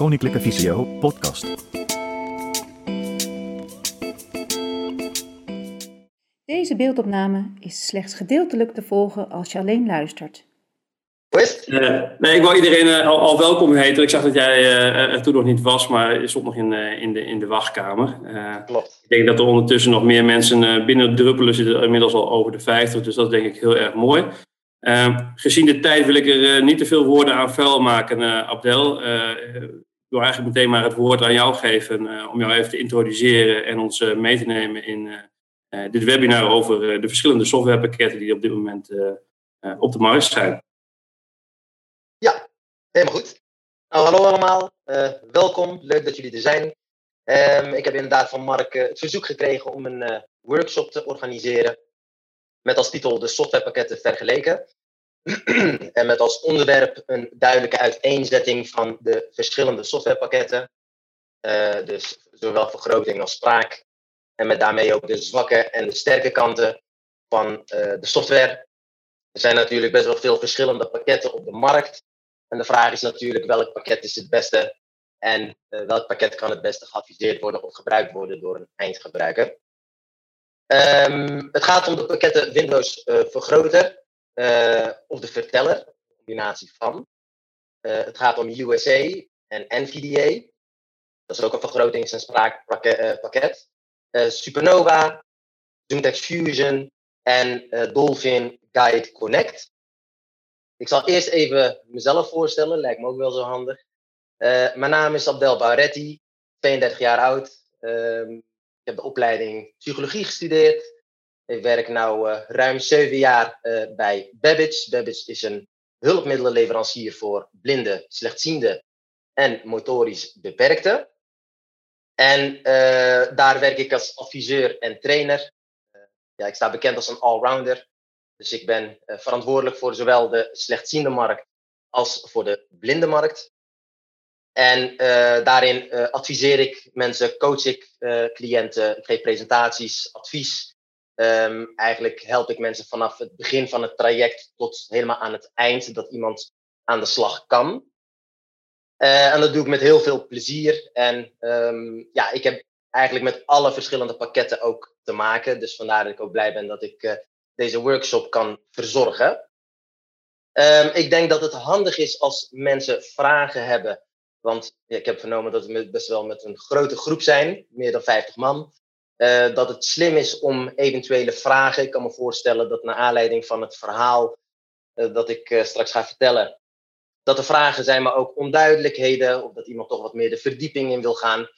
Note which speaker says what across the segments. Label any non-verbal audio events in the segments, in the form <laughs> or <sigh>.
Speaker 1: Koninklijke Visio podcast.
Speaker 2: Deze beeldopname is slechts gedeeltelijk te volgen als je alleen luistert.
Speaker 3: Eh, nee, ik wil iedereen eh, al, al welkom heten. Ik zag dat jij eh, er toen nog niet was, maar je stond nog in, eh, in, de, in de wachtkamer. Eh,
Speaker 4: Klopt.
Speaker 3: ik denk dat er ondertussen nog meer mensen eh, binnen druppelen. zitten inmiddels al over de 50, dus dat is denk ik heel erg mooi. Gezien de tijd wil ik er eh, niet te veel woorden aan vuil maken, eh, Abdel. Ik wil eigenlijk meteen maar het woord aan jou geven eh, om jou even te introduceren en ons eh, mee te nemen in eh, dit webinar over de verschillende softwarepakketten die op dit moment op de markt zijn.
Speaker 4: Helemaal goed. Nou, hallo allemaal. Welkom. Leuk dat jullie er zijn. Ehm, ik heb inderdaad van Mark het verzoek gekregen om een workshop te organiseren. Met als titel de softwarepakketten vergeleken. <clears throat> en met als onderwerp een duidelijke uiteenzetting van de verschillende softwarepakketten. Eh, dus zowel vergroting als spraak. En met daarmee ook de zwakke en de sterke kanten van eh, de software. Er zijn natuurlijk best wel veel verschillende pakketten op de markt. En de vraag is natuurlijk welk pakket is het beste en eh, welk pakket kan het beste geadviseerd worden of gebruikt worden door een eindgebruiker. Ehm, het gaat om de pakketten Windows Vergroter of de Verteller, een combinatie van. Eh, het gaat om USA en NVDA. Dat is ook een vergrotings- en spraakpakket. Eh, Supernova, ZoomText Fusion en eh, Dolphin Guide Connect. Ik zal eerst even mezelf voorstellen, lijkt me ook wel zo handig. Eh, mijn naam is Abdel Bauretti, 32 jaar oud. Ehm, ik heb de opleiding psychologie gestudeerd. Ik werk nu ruim 7 jaar eh, bij Babbage. Babbage is een hulpmiddelenleverancier voor blinden, slechtzienden en motorisch beperkten. En eh, daar werk ik als adviseur en trainer. Eh, ja, ik sta bekend als een allrounder. Dus ik ben eh, verantwoordelijk voor zowel de slechtziende markt als voor de blinde markt. En eh, daarin eh, adviseer ik mensen, coach ik eh, cliënten, ik geef presentaties, advies. Ehm, eigenlijk help ik mensen vanaf het begin van het traject tot helemaal aan het eind dat iemand aan de slag kan. Eh, en dat doe ik met heel veel plezier. En ehm, ja, ik heb eigenlijk met alle verschillende pakketten ook te maken. Dus vandaar dat ik ook blij ben dat ik eh, deze workshop kan verzorgen. Ehm, ik denk dat het handig is als mensen vragen hebben. Want ik heb vernomen dat we best wel met een grote groep zijn, meer dan 50 man. Eh, dat het slim is om eventuele vragen. Ik kan me voorstellen dat naar aanleiding van het verhaal eh, dat ik eh, straks ga vertellen, dat er vragen zijn, maar ook onduidelijkheden, of dat iemand toch wat meer de verdieping in wil gaan.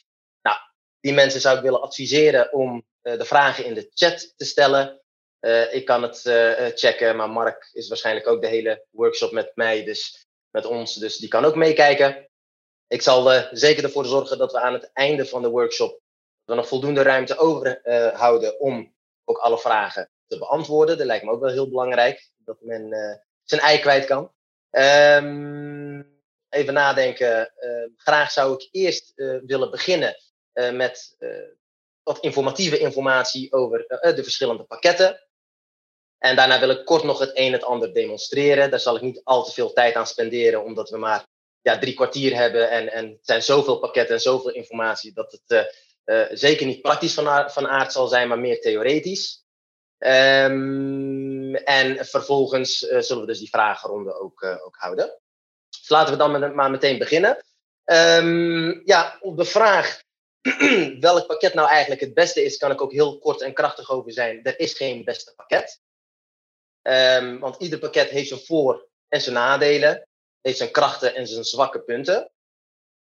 Speaker 4: Nou, die mensen zou ik willen adviseren om de vragen in de chat te stellen. Ik kan het checken, maar Mark is waarschijnlijk ook de hele workshop met mij, dus met ons, dus die kan ook meekijken. Ik zal zeker ervoor zorgen dat we aan het einde van de workshop we nog voldoende ruimte overhouden houden om ook alle vragen te beantwoorden. Dat lijkt me ook wel heel belangrijk, dat men eh, zijn ei kwijt kan. Ehm, even nadenken. Eh, graag zou ik eerst eh, willen beginnen eh, met eh, wat informatieve informatie over eh, de verschillende pakketten. En daarna wil ik kort nog het een en het ander demonstreren. Daar zal ik niet al te veel tijd aan spenderen, omdat we maar ja, drie kwartier hebben. En, en het zijn zoveel pakketten en zoveel informatie dat het eh, zeker niet praktisch van, van aard zal zijn, maar meer theoretisch. Ehm, en vervolgens eh, zullen we dus die vragenronde ook, eh, ook houden. Dus laten we dan maar meteen beginnen. Ehm, ja, op de vraag <clears throat> welk pakket nou eigenlijk het beste is, kan ik ook heel kort en krachtig over zijn. Er is geen beste pakket. Ehm, want ieder pakket heeft zijn voor- en zijn nadelen, heeft zijn krachten en zijn zwakke punten.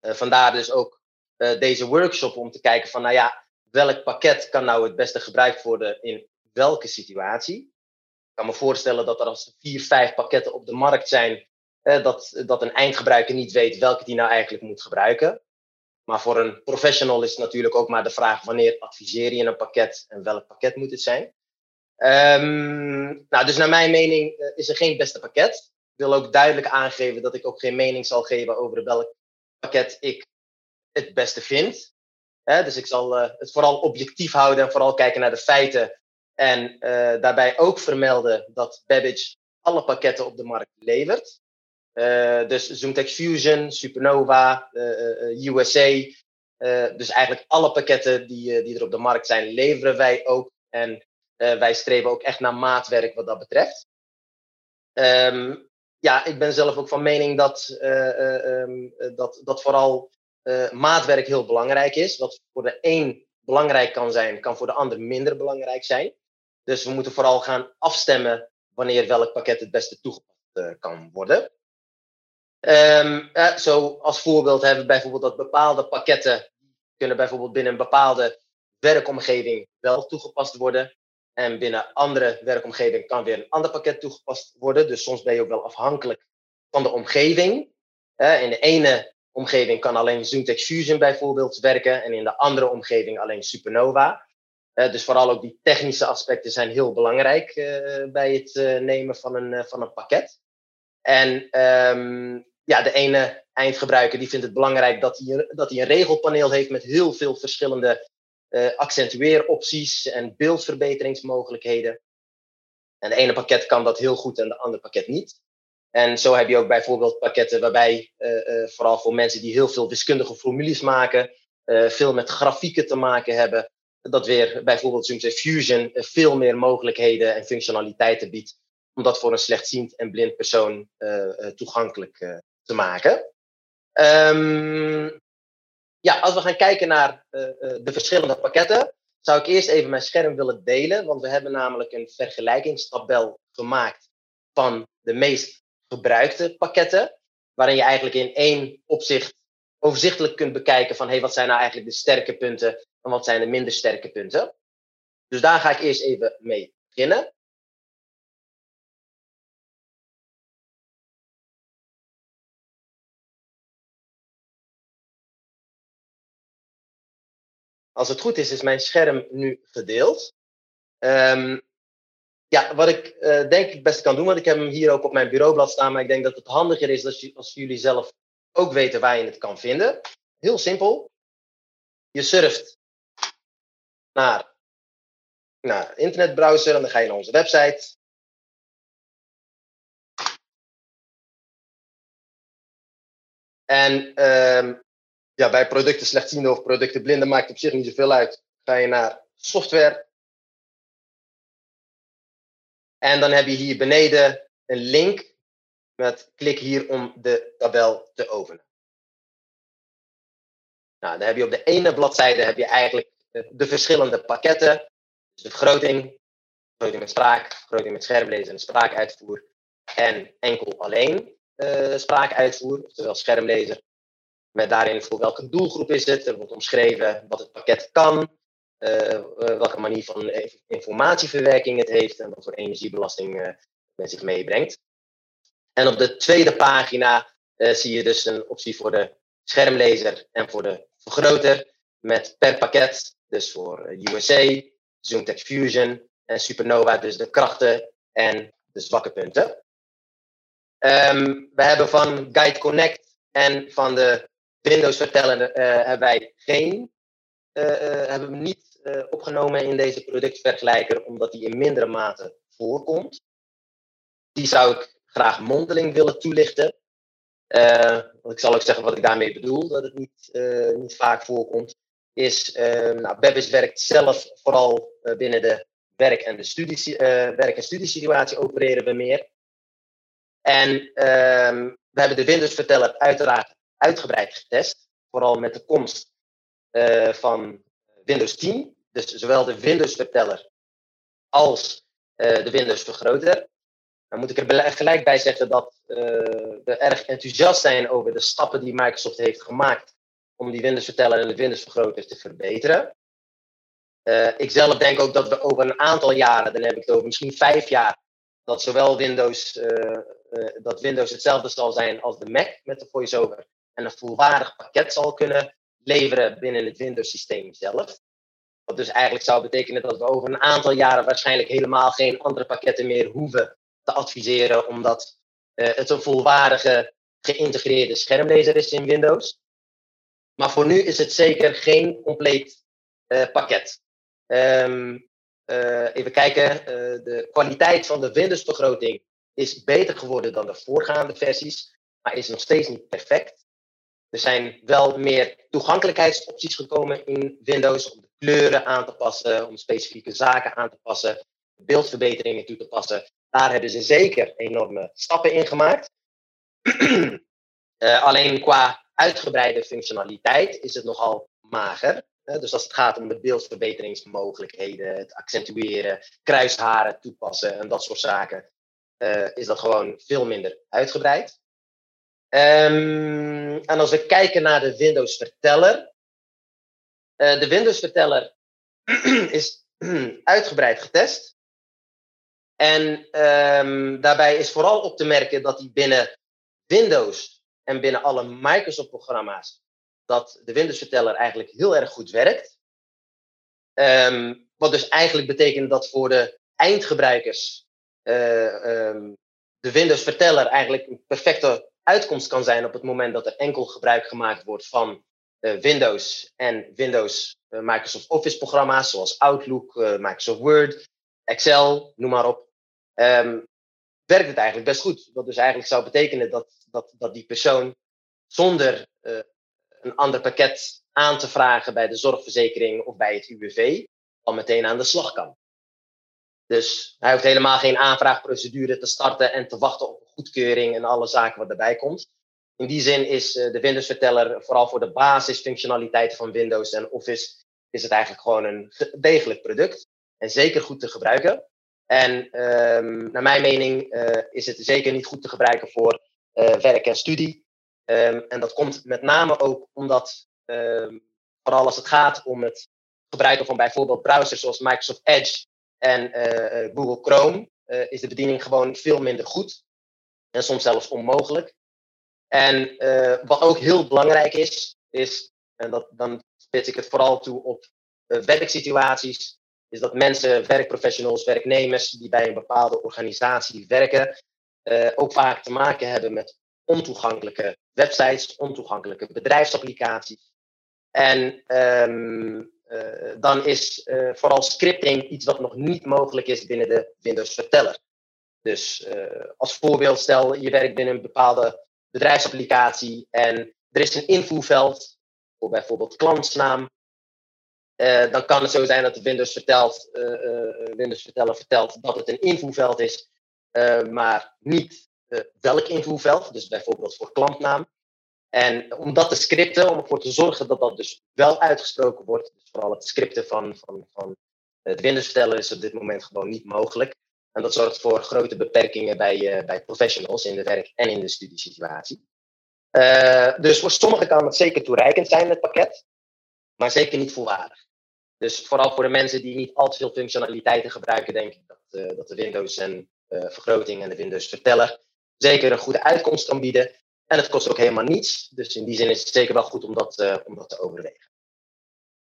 Speaker 4: Vandaar dus ook eh, deze workshop om te kijken van, nou ja, welk pakket kan nou het beste gebruikt worden in welke situatie. Ik kan me voorstellen dat er als er vier, vijf pakketten op de markt zijn, eh, dat, dat een eindgebruiker niet weet welke die nou eigenlijk moet gebruiken. Maar voor een professional is het natuurlijk ook maar de vraag wanneer adviseer je een pakket en welk pakket moet het zijn. Ehm, nou, dus naar mijn mening eh, is er geen beste pakket. Ik wil ook duidelijk aangeven dat ik ook geen mening zal geven over welk pakket ik het beste vind. Hè, dus ik zal eh, het vooral objectief houden en vooral kijken naar de feiten. En eh, daarbij ook vermelden dat Babbage alle pakketten op de markt levert. dus ZoomText Fusion, Supernova, USA. dus eigenlijk alle pakketten die, die er op de markt zijn, leveren wij ook. En wij streven ook echt naar maatwerk wat dat betreft. Um, ja, ik ben zelf ook van mening dat, um, dat, dat vooral uh, maatwerk heel belangrijk is. Wat voor de een belangrijk kan zijn, kan voor de ander minder belangrijk zijn. Dus we moeten vooral gaan afstemmen wanneer welk pakket het beste toegepast uh, kan worden. Um, zo als voorbeeld hebben we bijvoorbeeld dat bepaalde pakketten kunnen bijvoorbeeld binnen een bepaalde werkomgeving wel toegepast worden. En binnen andere werkomgeving kan weer een ander pakket toegepast worden. Dus soms ben je ook wel afhankelijk van de omgeving. in de ene omgeving kan alleen ZoomText Fusion bijvoorbeeld werken en in de andere omgeving alleen Supernova. dus vooral ook die technische aspecten zijn heel belangrijk uh, bij het uh, nemen van een, van een pakket. En um, ja, de ene eindgebruiker die vindt het belangrijk dat hij, dat hij een regelpaneel heeft met heel veel verschillende accentueeropties en beeldverbeteringsmogelijkheden. En de ene pakket kan dat heel goed en de andere pakket niet. En zo heb je ook bijvoorbeeld pakketten waarbij, uh, uh, vooral voor mensen die heel veel wiskundige formules maken, uh, veel met grafieken te maken hebben, dat weer bijvoorbeeld Zoom's Fusion veel meer mogelijkheden en functionaliteiten biedt om dat voor een slechtziend en blind persoon toegankelijk te maken. Um, ja, als we gaan kijken naar de verschillende pakketten, zou ik eerst even mijn scherm willen delen, want we hebben namelijk een vergelijkingstabel gemaakt van de meest gebruikte pakketten, waarin je eigenlijk in één opzicht overzichtelijk kunt bekijken van hey, wat zijn nou eigenlijk de sterke punten en wat zijn de minder sterke punten. Dus daar ga ik eerst even mee beginnen. Als het goed is, is mijn scherm nu gedeeld. Um, ja, wat ik uh, denk ik best kan doen, want ik heb hem hier ook op mijn bureaublad staan, maar ik denk dat het handiger is als, als jullie zelf ook weten waar je het kan vinden. Heel simpel. Je surft naar, naar internetbrowser en dan ga je naar onze website. En um, ja, bij producten slechtziende of producten blinden maakt op zich niet zoveel uit. Ga je naar software en dan heb je hier beneden een link met klik hier om de tabel te openen. Nou, dan heb je op de ene bladzijde heb je eigenlijk de verschillende pakketten. Dus de vergroting, vergroting met spraak, vergroting met schermlezen en spraakuitvoer. En enkel alleen uh, spraakuitvoer, oftewel schermlezer. Met daarin voor welke doelgroep is het. Er wordt omschreven wat het pakket kan. Uh, welke manier van informatieverwerking het heeft en wat voor energiebelasting uh, met zich meebrengt. En op de tweede pagina uh, zie je dus een optie voor de schermlezer en voor de vergroter met per pakket, dus voor USA, ZoomText Fusion en Supernova, dus de krachten en de zwakke punten. Um, we hebben van Guide Connect en van de Windows vertellen hebben wij geen, hebben we niet uh, opgenomen in deze productvergelijker, omdat die in mindere mate voorkomt. Die zou ik graag mondeling willen toelichten. Uh, ik zal ook zeggen wat ik daarmee bedoel, dat het niet, uh, niet vaak voorkomt. Is, nou, Bebbis werkt zelf vooral binnen de werk- en, de studie, werk- en studiesituatie opereren we meer. En ehm, we hebben de Windows-verteller uiteraard uitgebreid getest. Vooral met de komst van Windows 10. Dus zowel de Windows-verteller als uh, de Windows-vergroter. Dan moet ik er gelijk bij zeggen dat uh, we erg enthousiast zijn over de stappen die Microsoft heeft gemaakt om die Windows-verteller en de Windows-vergroter te verbeteren. Uh, ik zelf denk ook dat we over een aantal jaren, dan heb ik het over misschien vijf jaar, dat zowel Windows, dat Windows hetzelfde zal zijn als de Mac met de VoiceOver en een volwaardig pakket zal kunnen leveren binnen het Windows-systeem zelf. Wat dus eigenlijk zou betekenen dat we over een aantal jaren waarschijnlijk helemaal geen andere pakketten meer hoeven te adviseren, omdat uh, het een volwaardige geïntegreerde schermlezer is in Windows. Maar voor nu is het zeker geen compleet uh, pakket. Um, uh, even kijken, de kwaliteit van de Windows-vergroting is beter geworden dan de voorgaande versies. maar is nog steeds niet perfect. Er zijn wel meer toegankelijkheidsopties gekomen in Windows om de kleuren aan te passen, om specifieke zaken aan te passen, beeldverbeteringen toe te passen. Daar hebben ze zeker enorme stappen in gemaakt. uh, <clears throat> alleen qua uitgebreide functionaliteit is het nogal mager. dus als het gaat om de beeldverbeteringsmogelijkheden, het accentueren, kruisharen toepassen en dat soort zaken, uh, is dat gewoon veel minder uitgebreid. Um, en als we kijken naar de Windows verteller. Uh, de Windows verteller <clears throat> is <clears throat> uitgebreid getest. En um, daarbij is vooral op te merken dat die binnen Windows en binnen alle Microsoft-programma's, dat de Windows-verteller eigenlijk heel erg goed werkt. Um, wat dus eigenlijk betekent dat voor de eindgebruikers um, de Windows-verteller eigenlijk een perfecte uitkomst kan zijn op het moment dat er enkel gebruik gemaakt wordt van uh, Windows en Windows uh, Microsoft Office programma's zoals Outlook, Microsoft Word, Excel, noem maar op. Um, werkt het eigenlijk best goed. Wat dus eigenlijk zou betekenen dat, dat, dat die persoon zonder een ander pakket aan te vragen bij de zorgverzekering of bij het UWV al meteen aan de slag kan. Dus hij hoeft helemaal geen aanvraagprocedure te starten en te wachten op goedkeuring en alle zaken wat erbij komt. In die zin is uh, de Windows-verteller vooral voor de basisfunctionaliteiten van Windows en Office is het eigenlijk gewoon een degelijk product en zeker goed te gebruiken. En um, naar mijn mening uh, is het zeker niet goed te gebruiken voor uh, werk en studie. Um, en dat komt met name ook omdat, um, vooral als het gaat om het gebruiken van bijvoorbeeld browsers zoals Microsoft Edge en uh, Google Chrome, is de bediening gewoon veel minder goed. En soms zelfs onmogelijk. En wat ook heel belangrijk is, is, en dat, dan spits ik het vooral toe op werksituaties, is dat mensen, werkprofessionals, werknemers die bij een bepaalde organisatie werken, ook vaak te maken hebben met ontoegankelijke websites, ontoegankelijke bedrijfsapplicaties. En uh, dan is uh, vooral scripting iets wat nog niet mogelijk is binnen de Windows verteller. Dus als voorbeeld, stel je werkt binnen een bepaalde bedrijfsapplicatie en er is een invoerveld voor bijvoorbeeld klantsnaam dan kan het zo zijn dat de Windows, vertelt, Windows verteller vertelt dat het een invoerveld is, maar niet welk invoerveld, dus bijvoorbeeld voor klantnaam. En om dat te scripten, om ervoor te zorgen dat dat dus wel uitgesproken wordt, dus vooral het scripten van, van, van het Windows verteller is op dit moment gewoon niet mogelijk. En dat zorgt voor grote beperkingen bij, bij professionals in de werk- en in de studiesituatie. dus voor sommigen kan het zeker toereikend zijn, het pakket, maar zeker niet volwaardig. Dus vooral voor de mensen die niet al te veel functionaliteiten gebruiken, denk ik dat, uh, dat de Windows en uh, vergroting en de Windows verteller zeker een goede uitkomst kan bieden. En het kost ook helemaal niets. Dus in die zin is het zeker wel goed om dat, uh, om dat te overwegen.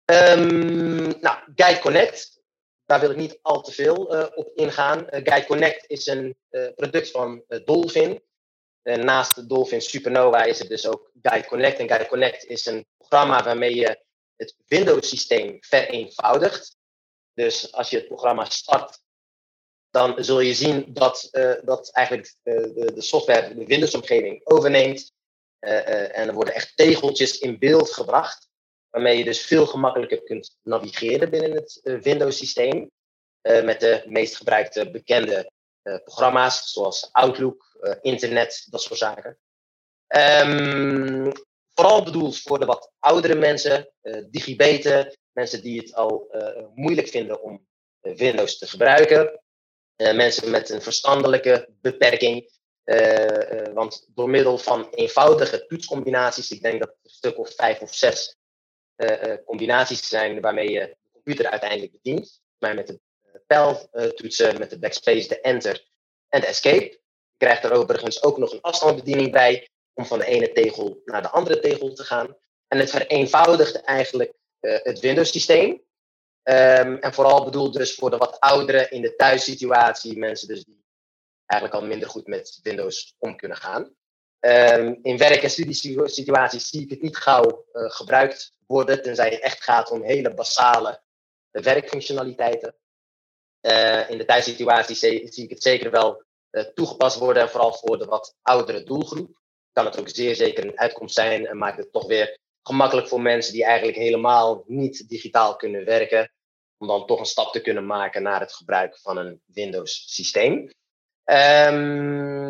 Speaker 4: Um, nou, Guide Connect, daar wil ik niet al te veel op ingaan. Guide Connect is een product van Dolphin. naast Dolphin Supernova is het dus ook Guide Connect. En Guide Connect is een programma waarmee je het Windows-systeem vereenvoudigt. Dus als je het programma start, dan zul je zien dat, uh, dat eigenlijk uh, de, de, software de Windows-omgeving overneemt. Uh, en er worden echt tegeltjes in beeld gebracht, waarmee je dus veel gemakkelijker kunt navigeren binnen het Windows-systeem. met de meest gebruikte bekende programma's, zoals Outlook, internet, dat soort zaken. Um, vooral bedoeld voor de wat oudere mensen, uh, digibeten, mensen die het al moeilijk vinden om Windows te gebruiken, mensen met een verstandelijke beperking. want door middel van eenvoudige toetscombinaties, ik denk dat er een stuk of vijf of zes combinaties zijn waarmee je de computer uiteindelijk bedient. Maar met de pijltoetsen, met de backspace, de enter en de escape. Je krijgt er overigens ook nog een afstandsbediening bij, om van de ene tegel naar de andere tegel te gaan. En het vereenvoudigt eigenlijk het Windows-systeem. Um, en vooral bedoeld dus voor de wat ouderen in de thuissituatie, mensen dus die eigenlijk al minder goed met Windows om kunnen gaan. Um, in werk- en studiesituaties zie ik het niet gauw uh, gebruikt worden, tenzij het echt gaat om hele basale werkfunctionaliteiten. Uh, in de thuissituatie zie, ik het zeker wel toegepast worden, vooral voor de wat oudere doelgroep. kan het ook zeer zeker een uitkomst zijn en maakt het toch weer gemakkelijk voor mensen die eigenlijk helemaal niet digitaal kunnen werken, om dan toch een stap te kunnen maken naar het gebruik van een Windows systeem. Um,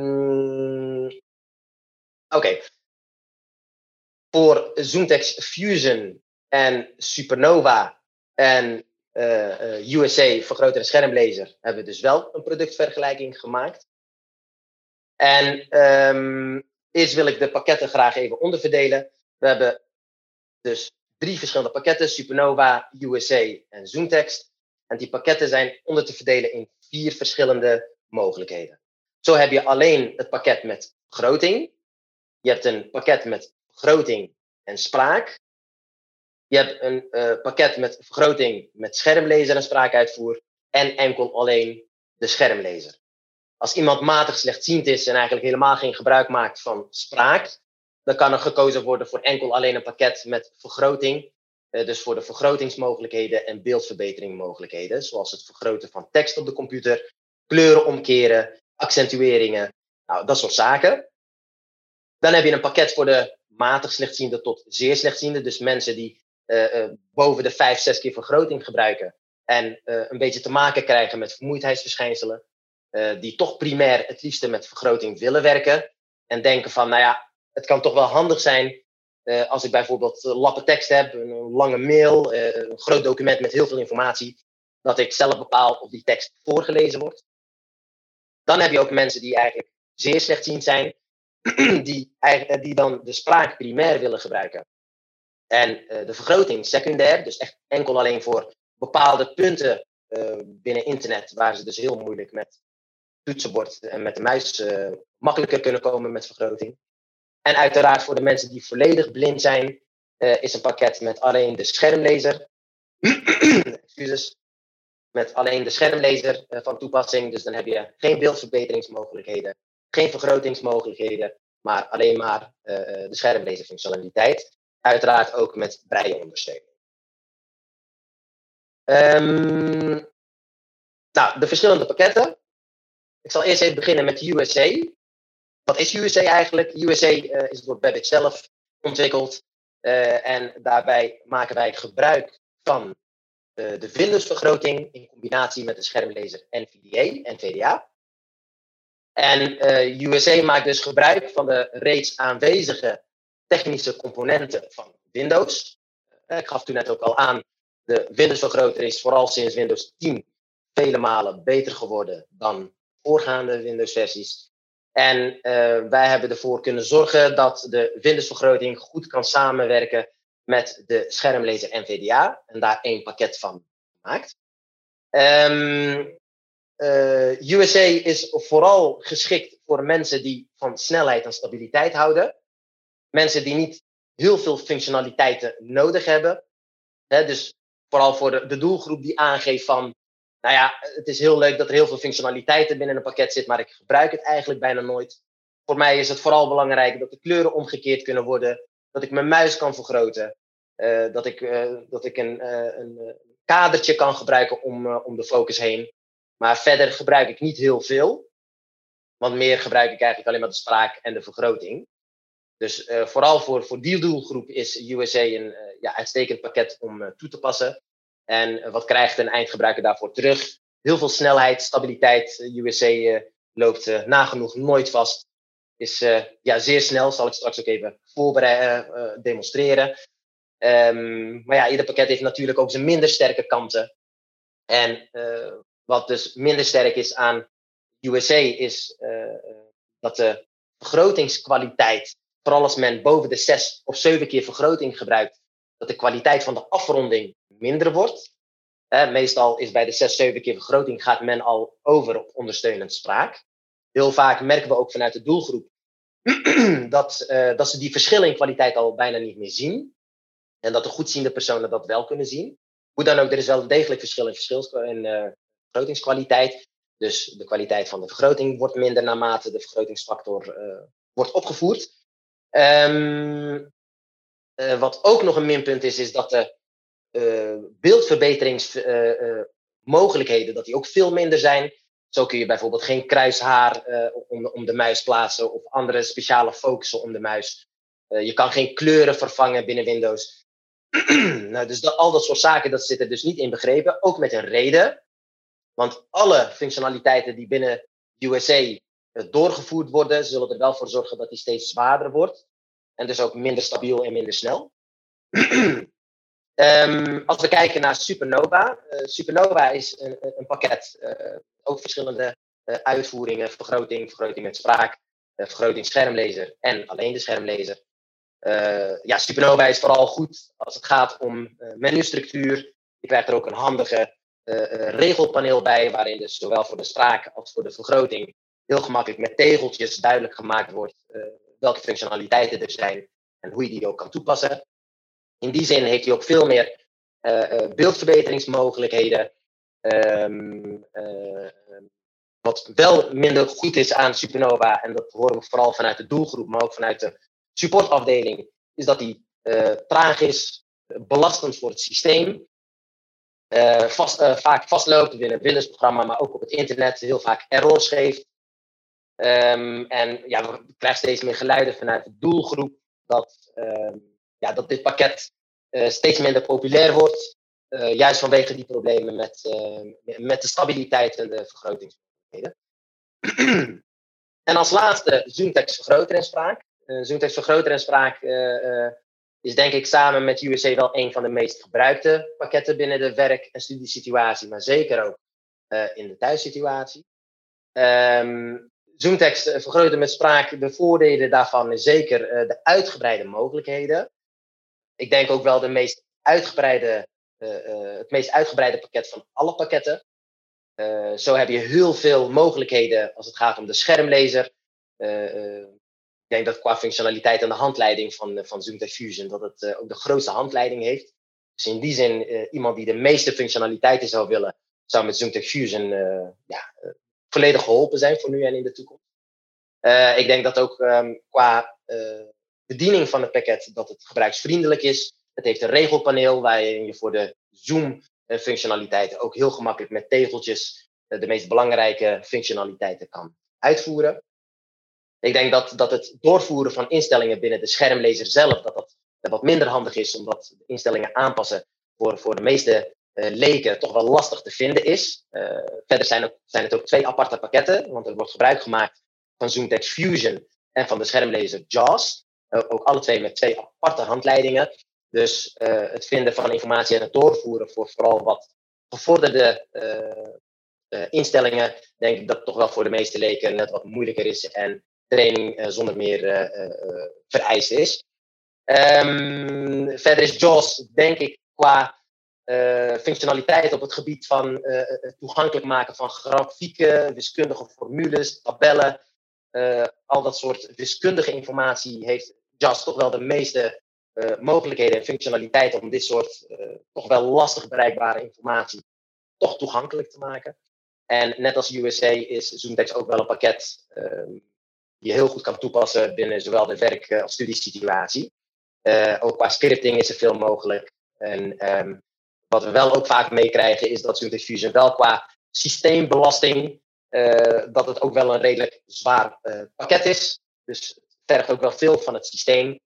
Speaker 4: Oké. Voor ZoomText Fusion en Supernova en uh, uh, USA vergrotere schermlezer hebben we dus wel een productvergelijking gemaakt. En um, eerst wil ik de pakketten graag even onderverdelen. We hebben dus drie verschillende pakketten: Supernova, USA en ZoomText. En die pakketten zijn onder te verdelen in vier verschillende mogelijkheden. Zo heb je alleen het pakket met vergroting. Je hebt een pakket met vergroting en spraak. Je hebt een uh, pakket met vergroting met schermlezer en spraakuitvoer. En enkel alleen de schermlezer. Als iemand matig slechtziend is en eigenlijk helemaal geen gebruik maakt van spraak, dan kan er gekozen worden voor enkel alleen een pakket met vergroting. Uh, dus voor de vergrotingsmogelijkheden en beeldverbeteringmogelijkheden, zoals het vergroten van tekst op de computer, kleuren omkeren, accentueringen, nou, dat soort zaken. Dan heb je een pakket voor de matig slechtziende tot zeer slechtziende. Dus mensen die uh, uh, boven de vijf, zes keer vergroting gebruiken. En een beetje te maken krijgen met vermoeidheidsverschijnselen. die toch primair het liefste met vergroting willen werken. En denken van, nou ja, het kan toch wel handig zijn als ik bijvoorbeeld lappen tekst heb, een, lange mail, een groot document met heel veel informatie, dat ik zelf bepaal of die tekst voorgelezen wordt. Dan heb je ook mensen die eigenlijk zeer slechtziend zijn, <clears throat> die, die dan de spraak primair willen gebruiken. En de vergroting secundair, dus echt enkel alleen voor bepaalde punten binnen internet, waar ze dus heel moeilijk met toetsenbord en met de muis makkelijker kunnen komen met vergroting. En uiteraard voor de mensen die volledig blind zijn, is een pakket met alleen de schermlezer. <clears throat> Excuses met alleen de schermlezer uh, van toepassing. Dus dan heb je geen beeldverbeteringsmogelijkheden, geen vergrotingsmogelijkheden, maar alleen maar uh, de schermlezerfunctionaliteit. Uiteraard ook met brailleondersteuning. Um, nou, de verschillende pakketten. Ik zal eerst even beginnen met USA. Wat is USA eigenlijk? USA uh, is door Babbage zelf ontwikkeld. en daarbij maken wij gebruik van uh, de Windows-vergroting in combinatie met de schermlezer NVDA en VDA. En USA maakt dus gebruik van de reeds aanwezige technische componenten van Windows. Ik gaf toen net ook al aan, de Windows-vergroter is vooral sinds Windows 10 vele malen beter geworden dan voorgaande Windows-versies. En uh, wij hebben ervoor kunnen zorgen dat de Windows-vergroting goed kan samenwerken met de schermlezer NVDA en daar één pakket van gemaakt. Um, uh, USA is vooral geschikt voor mensen die van snelheid en stabiliteit houden. Mensen die niet heel veel functionaliteiten nodig hebben. Dus vooral voor de, de doelgroep die aangeeft van, nou ja, het is heel leuk dat er heel veel functionaliteiten binnen een pakket zit, maar ik gebruik het eigenlijk bijna nooit. Voor mij is het vooral belangrijk dat de kleuren omgekeerd kunnen worden, dat ik mijn muis kan vergroten, uh, dat ik, uh, dat ik een, uh, een kadertje kan gebruiken om, om de focus heen. Maar verder gebruik ik niet heel veel. Want meer gebruik ik eigenlijk alleen maar de spraak en de vergroting. Dus vooral voor, voor die doelgroep is USA een ja, uitstekend pakket om toe te passen. En wat krijgt een eindgebruiker daarvoor terug? Heel veel snelheid, stabiliteit. USA loopt nagenoeg nooit vast is ja, zeer snel. Zal ik straks ook even voorbereiden, demonstreren. Um, maar ja, ieder pakket heeft natuurlijk ook zijn minder sterke kanten. En wat dus minder sterk is aan USA is dat de vergrotingskwaliteit, vooral als men boven de 6 of 7 keer vergroting gebruikt, dat de kwaliteit van de afronding minder wordt. meestal is bij de 6, 7 keer vergroting gaat men al over op ondersteunend spraak. Heel vaak merken we ook vanuit de doelgroep <clears throat> dat, uh, dat ze die verschillen in kwaliteit al bijna niet meer zien. En dat de goedziende personen dat wel kunnen zien. Hoe dan ook, er is wel degelijk verschil in, verschil in uh, vergrotingskwaliteit. Dus de kwaliteit van de vergroting wordt minder naarmate de vergrotingsfactor uh, wordt opgevoerd. Um, wat ook nog een minpunt is, is dat de beeldverbeteringsmogelijkheden dat die ook veel minder zijn. Zo kun je bijvoorbeeld geen kruishaar om, om de muis plaatsen of andere speciale focussen om de muis. je kan geen kleuren vervangen binnen Windows. <clears throat> nou, dus al dat soort zaken, dat zit er dus niet in begrepen. Ook met een reden. Want alle functionaliteiten die binnen USA doorgevoerd worden, zullen er wel voor zorgen dat die steeds zwaarder wordt. En dus ook minder stabiel en minder snel. <clears throat> um, als we kijken naar Supernova. Uh, Supernova is een, pakket, uh, ook verschillende uh, uitvoeringen, vergroting, vergroting met spraak, vergroting schermlezer en alleen de schermlezer. ja, Supernova is vooral goed als het gaat om menustructuur. Je krijgt er ook een handige regelpaneel bij, waarin dus zowel voor de spraak als voor de vergroting heel gemakkelijk met tegeltjes duidelijk gemaakt wordt welke functionaliteiten er zijn en hoe je die ook kan toepassen. In die zin heeft hij ook veel meer uh, beeldverbeteringsmogelijkheden. Um, wat wel minder goed is aan Supernova, en dat horen we vooral vanuit de doelgroep, maar ook vanuit de supportafdeling, is dat hij traag is, belastend voor het systeem. vast, vaak vastloopt binnen het Windows-programma, maar ook op het internet heel vaak errors geeft. Um, en ja, we krijgen steeds meer geluiden vanuit de doelgroep dat, ja, dat dit pakket uh, steeds minder populair wordt. Uh, juist vanwege die problemen met, uh, met de stabiliteit en de vergrotingsmogelijkheden. <clears throat> en als laatste Zoomtext vergroter en spraak. Zoomtext vergroter en spraak is denk ik samen met USA wel een van de meest gebruikte pakketten binnen de werk- en studiesituatie, maar zeker ook in de thuissituatie. Um, Zoomtext eh, vergroten met spraak, de voordelen daarvan is zeker de uitgebreide mogelijkheden. Ik denk ook wel de meest uitgebreide, uh, het meest uitgebreide pakket van alle pakketten. zo heb je heel veel mogelijkheden als het gaat om de schermlezer. ik denk dat qua functionaliteit en de handleiding van, van Zoomtext Fusion dat het ook de grootste handleiding heeft. Dus in die zin, iemand die de meeste functionaliteiten zou willen, zou met Zoomtext Fusion ja, volledig geholpen zijn voor nu en in de toekomst. Ik denk dat ook um, qua bediening van het pakket dat het gebruiksvriendelijk is. Het heeft een regelpaneel waarin je voor de Zoom functionaliteiten ook heel gemakkelijk met tegeltjes uh, de meest belangrijke functionaliteiten kan uitvoeren. Ik denk dat, dat het doorvoeren van instellingen binnen de schermlezer zelf, dat dat wat minder handig is, omdat instellingen aanpassen voor, voor de meeste uh, leken toch wel lastig te vinden is. Uh, verder zijn, zijn het ook twee aparte pakketten, want er wordt gebruik gemaakt van ZoomText Fusion en van de schermlezer JAWS. Uh, ook alle twee met twee aparte handleidingen. Dus het vinden van informatie en het doorvoeren voor vooral wat gevorderde instellingen, denk ik dat toch wel voor de meeste leken net wat moeilijker is en training zonder meer vereist is. Um, verder is JAWS, denk ik, qua functionaliteit op het gebied van toegankelijk maken van grafieken, wiskundige formules, tabellen. Al dat soort wiskundige informatie heeft JAS toch wel de meeste mogelijkheden en functionaliteiten om dit soort toch wel lastig bereikbare informatie toch toegankelijk te maken. En net als USA is ZoomText ook wel een pakket ehm, die je heel goed kan toepassen binnen zowel de werk- als studiesituatie. ook qua scripting is er veel mogelijk. En um, wat we wel ook vaak meekrijgen is dat Zoom Fusion wel qua systeembelasting, uh, dat het ook wel een redelijk zwaar uh, pakket is. Dus vergt ook wel veel van het systeem.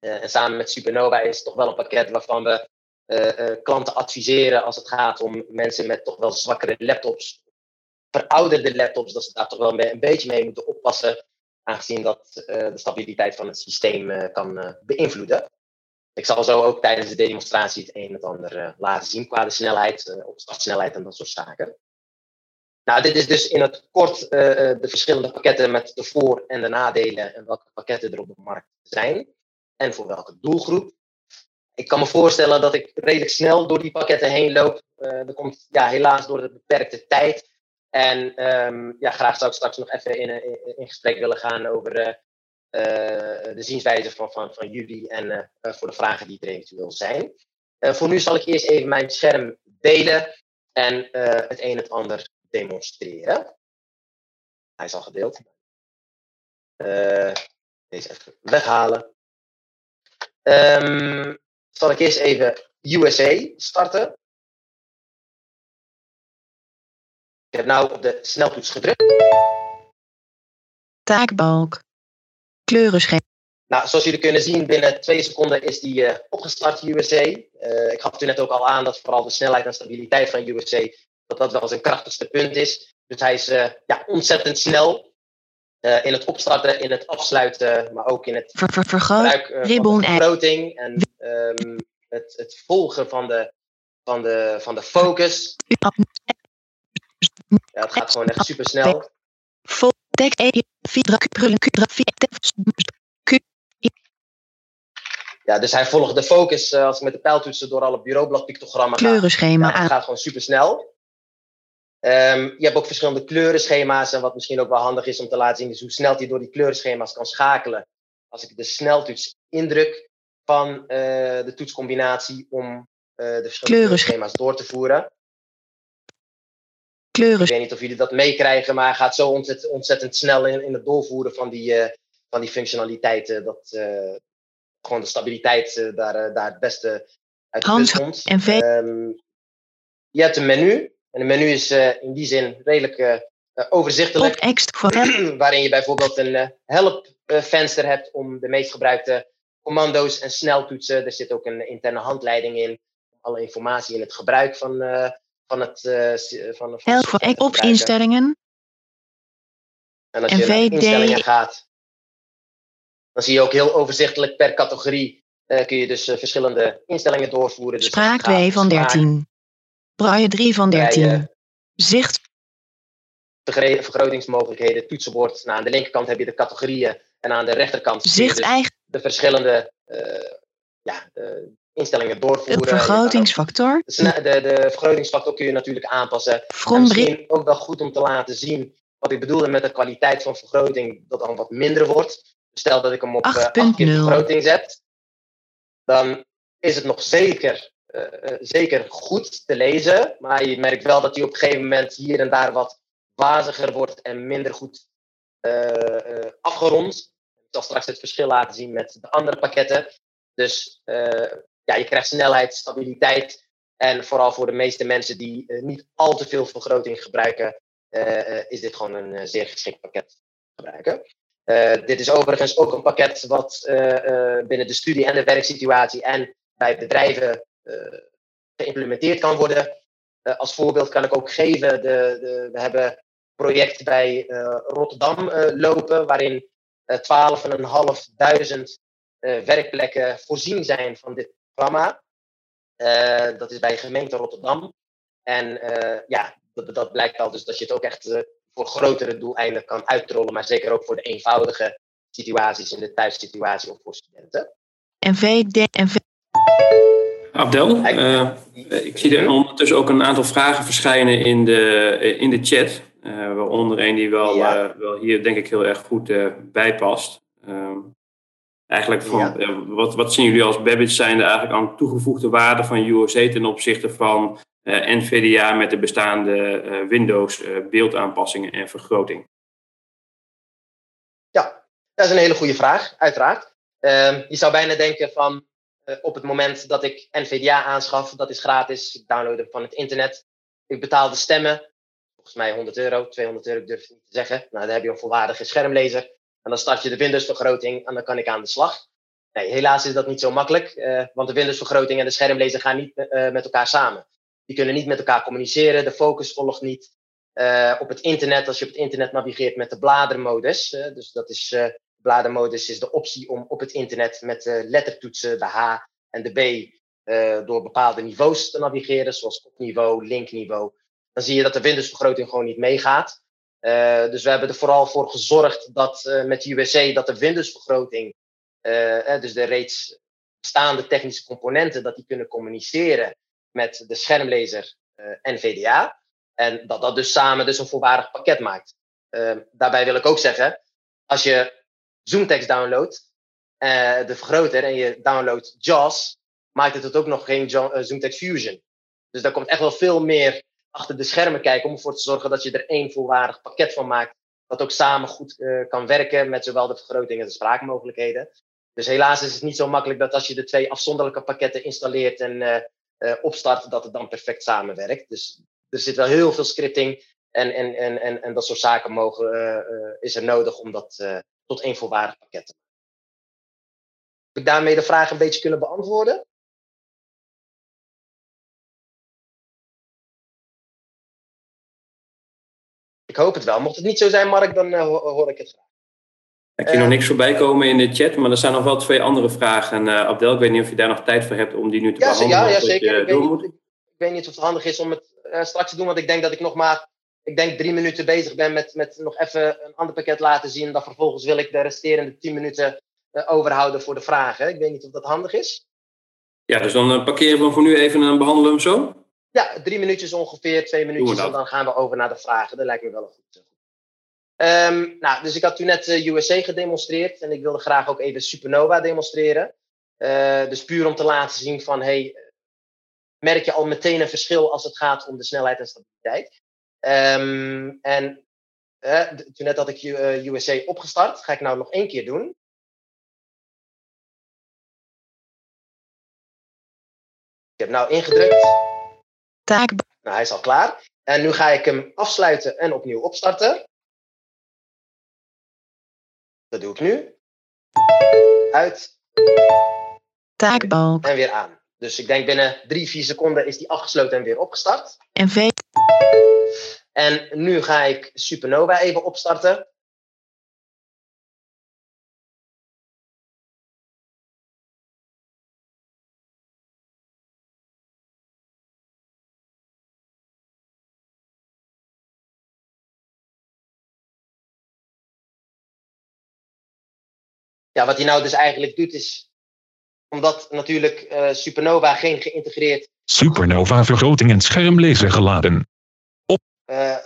Speaker 4: Uh, en samen met Supernova is het toch wel een pakket waarvan we klanten adviseren als het gaat om mensen met toch wel zwakkere laptops, verouderde laptops, dat ze daar toch wel een beetje mee moeten oppassen, aangezien dat de stabiliteit van het systeem kan beïnvloeden. Ik zal zo ook tijdens de demonstratie het een en het ander laten zien qua de snelheid, opstartsnelheid en dat soort zaken. Nou, dit is dus in het kort uh, de verschillende pakketten met de voor- en de nadelen en welke pakketten er op de markt zijn en voor welke doelgroep. Ik kan me voorstellen dat ik redelijk snel door die pakketten heen loop. dat komt ja, helaas door de beperkte tijd. En um, ja, graag zou ik straks nog even in, in, gesprek willen gaan over eh, de zienswijze van, van, van jullie en eh, eh, voor de vragen die er eventueel zijn. voor nu zal ik eerst even mijn scherm delen en het een en het ander demonstreren. Hij is al gedeeld. deze even weghalen. Um, zal ik eerst even USA starten. Ik heb nou op de sneltoets gedrukt.
Speaker 5: Taakbalk. Kleurenschema.
Speaker 4: Nou, zoals jullie kunnen zien, binnen twee seconden is die uh, opgestart, USA. Uh, ik gaf u net ook al aan dat vooral de snelheid en stabiliteit van USA, dat dat wel zijn krachtigste punt is. Dus hij is uh, ja, ontzettend snel in het opstarten, in het afsluiten, maar ook in het
Speaker 5: ver, ver, gebruik
Speaker 4: van de vergroting en um, het, het, volgen van de, van de, van de focus. Ja, het gaat gewoon echt super snel. Ja, dus hij volgt de focus als ik met de pijltoetsen door alle bureaubladpictogrammen
Speaker 5: Kleurenschema
Speaker 4: ga. Ja, gaat gewoon super snel. Um, je hebt ook verschillende kleurenschema's. En wat misschien ook wel handig is om te laten zien, is hoe snel hij door die kleurenschema's kan schakelen. Als ik de sneltoets indruk van uh, de toetscombinatie om uh, de verschillende kleurenschema's door te voeren.
Speaker 5: Kleuren.
Speaker 4: Ik weet niet of jullie dat meekrijgen, maar gaat zo ontzettend, ontzettend snel in, in het doorvoeren van die, van die functionaliteiten. Dat, gewoon de stabiliteit daar, daar het beste uit
Speaker 5: Hans
Speaker 4: komt.
Speaker 5: En
Speaker 4: um, je hebt een menu. En een menu is uh, in die zin redelijk overzichtelijk. <clears throat> waarin je bijvoorbeeld een helpvenster hebt om de meest gebruikte commando's en sneltoetsen. Er zit ook een interne handleiding in. Alle informatie in het gebruik van, van het. van, van
Speaker 5: Help op instellingen.
Speaker 4: En als je naar instellingen gaat, dan zie je ook heel overzichtelijk per categorie uh, kun je dus uh, verschillende instellingen doorvoeren. Dus
Speaker 5: Spraak 2 van 13. Braille 3 van 13. Bij, uh, Zicht.
Speaker 4: Vergrotingsmogelijkheden, toetsenbord. Nou, aan de linkerkant heb je de categorieën en aan de rechterkant
Speaker 5: Zicht
Speaker 4: dus
Speaker 5: eigen.
Speaker 4: de verschillende ja, instellingen doorvoeren.
Speaker 5: De vergrotingsfactor.
Speaker 4: De, de, de, vergrotingsfactor kun je natuurlijk aanpassen. En misschien ook wel goed om te laten zien wat ik bedoelde met de kwaliteit van vergroting, dat dan wat minder wordt. Stel dat ik hem op 8 uh, keer vergroting zet, dan is het nog zeker, zeker goed te lezen. Maar je merkt wel dat hij op een gegeven moment hier en daar wat waziger wordt en minder goed uh, afgerond. Ik zal straks het verschil laten zien met de andere pakketten. Dus ja, je krijgt snelheid, stabiliteit. En vooral voor de meeste mensen die niet al te veel vergroting gebruiken, is dit gewoon een zeer geschikt pakket gebruiken. Dit is overigens ook een pakket wat binnen de studie en de werksituatie en bij bedrijven geïmplementeerd kan worden. als voorbeeld kan ik ook geven, de, de, we hebben een project bij Rotterdam lopen, waarin 12.500 werkplekken voorzien zijn van dit programma. dat is bij gemeente Rotterdam. En ja, dat, dat, blijkt al dus dat je het ook echt voor grotere doeleinden kan uitrollen, maar zeker ook voor de eenvoudige situaties in de thuissituatie of voor studenten.
Speaker 5: En en
Speaker 3: Abdel, uh, ik zie er ondertussen ook een aantal vragen verschijnen in de, in de chat. Uh, waaronder een die wel, ja. uh, wel hier denk ik heel erg goed bij past. Ehm, eigenlijk van, ja. wat, wat zien jullie als Babbage zijnde eigenlijk aan toegevoegde waarde van USA ten opzichte van NVDA met de bestaande Windows beeldaanpassingen en vergroting?
Speaker 4: Ja, dat is een hele goede vraag, uiteraard. Ehm, je zou bijna denken van op het moment dat ik NVDA aanschaf, dat is gratis, ik download hem van het internet. Ik betaal de stemmen, volgens mij 100 euro, 200 euro durf ik niet te zeggen. Nou, dan heb je een volwaardige schermlezer. En dan start je de Windows-vergroting en dan kan ik aan de slag. Nee, helaas is dat niet zo makkelijk, want de Windows-vergroting en de schermlezer gaan niet met elkaar samen. Die kunnen niet met elkaar communiceren. De focus volgt niet. Op het internet, als je op het internet navigeert met de bladermodus. Dus dat is, bladermodus is de optie om op het internet met de lettertoetsen, de H en de B, door bepaalde niveaus te navigeren, zoals kopniveau, linkniveau. Dan zie je dat de Windows-vergroting gewoon niet meegaat. dus we hebben er vooral voor gezorgd dat met de USA dat de Windows-vergroting, dus de reeds bestaande technische componenten, dat die kunnen communiceren met de schermlezer en VDA. En dat dat dus samen dus een volwaardig pakket maakt. Daarbij wil ik ook zeggen, als je Zoomtext downloadt, uh, de vergroter, en je downloadt JAWS, maakt het ook nog geen Zoomtext Fusion. Dus daar komt echt wel veel meer achter de schermen kijken om ervoor te zorgen dat je er één volwaardig pakket van maakt. Dat ook samen goed kan werken met zowel de vergroting en de spraakmogelijkheden. Dus helaas is het niet zo makkelijk dat als je de twee afzonderlijke pakketten installeert en opstart, dat het dan perfect samenwerkt. Dus er zit wel heel veel scripting en, en, en, en, en dat soort zaken mogen, is er nodig om dat tot één volwaardig pakket te maken. Heb ik daarmee de vraag een beetje kunnen beantwoorden? Ik hoop het wel. Mocht het niet zo zijn, Mark, dan hoor ik het graag.
Speaker 3: Ik zie nog niks voorbij komen in de chat, maar er zijn nog wel twee andere vragen. Uh, Abdel, ik weet niet of je daar nog tijd voor hebt om die nu te
Speaker 4: ja,
Speaker 3: behandelen.
Speaker 4: Ja, ja zeker. Ik weet, niet, ik weet, niet, of het handig is om het uh, straks te doen, want ik denk dat ik nog maar ik denk drie minuten bezig ben met, met nog even een ander pakket laten zien. Dan vervolgens wil ik de resterende tien minuten uh, overhouden voor de vragen. Ik weet niet of dat handig is.
Speaker 3: Ja, dus dan parkeren we voor nu even en behandelen hem zo?
Speaker 4: Ja, drie minuutjes ongeveer, twee minuutjes. En dan gaan we over naar de vragen. Dat lijkt me wel een goed. Um, nou, dus ik had toen net uh, USA gedemonstreerd en ik wilde graag ook even Supernova demonstreren. Uh, dus puur om te laten zien van, hey, merk je al meteen een verschil als het gaat om de snelheid en stabiliteit. Um, en toen net had ik USA opgestart, ga ik nou nog één keer doen. Ik heb nou ingedrukt.
Speaker 5: Taak.
Speaker 4: Nou, hij is al klaar. En nu ga ik hem afsluiten en opnieuw opstarten. Dat doe ik nu. Uit.
Speaker 5: Taakbalk.
Speaker 4: En weer aan. Dus ik denk binnen drie, vier seconden is die afgesloten en weer opgestart.
Speaker 5: En V.
Speaker 4: En nu ga ik Supernova even opstarten. ja, wat hij nou dus eigenlijk doet is, omdat natuurlijk uh, Supernova geen geïntegreerd...
Speaker 6: Supernova vergroting en schermlezer geladen.
Speaker 4: Uh,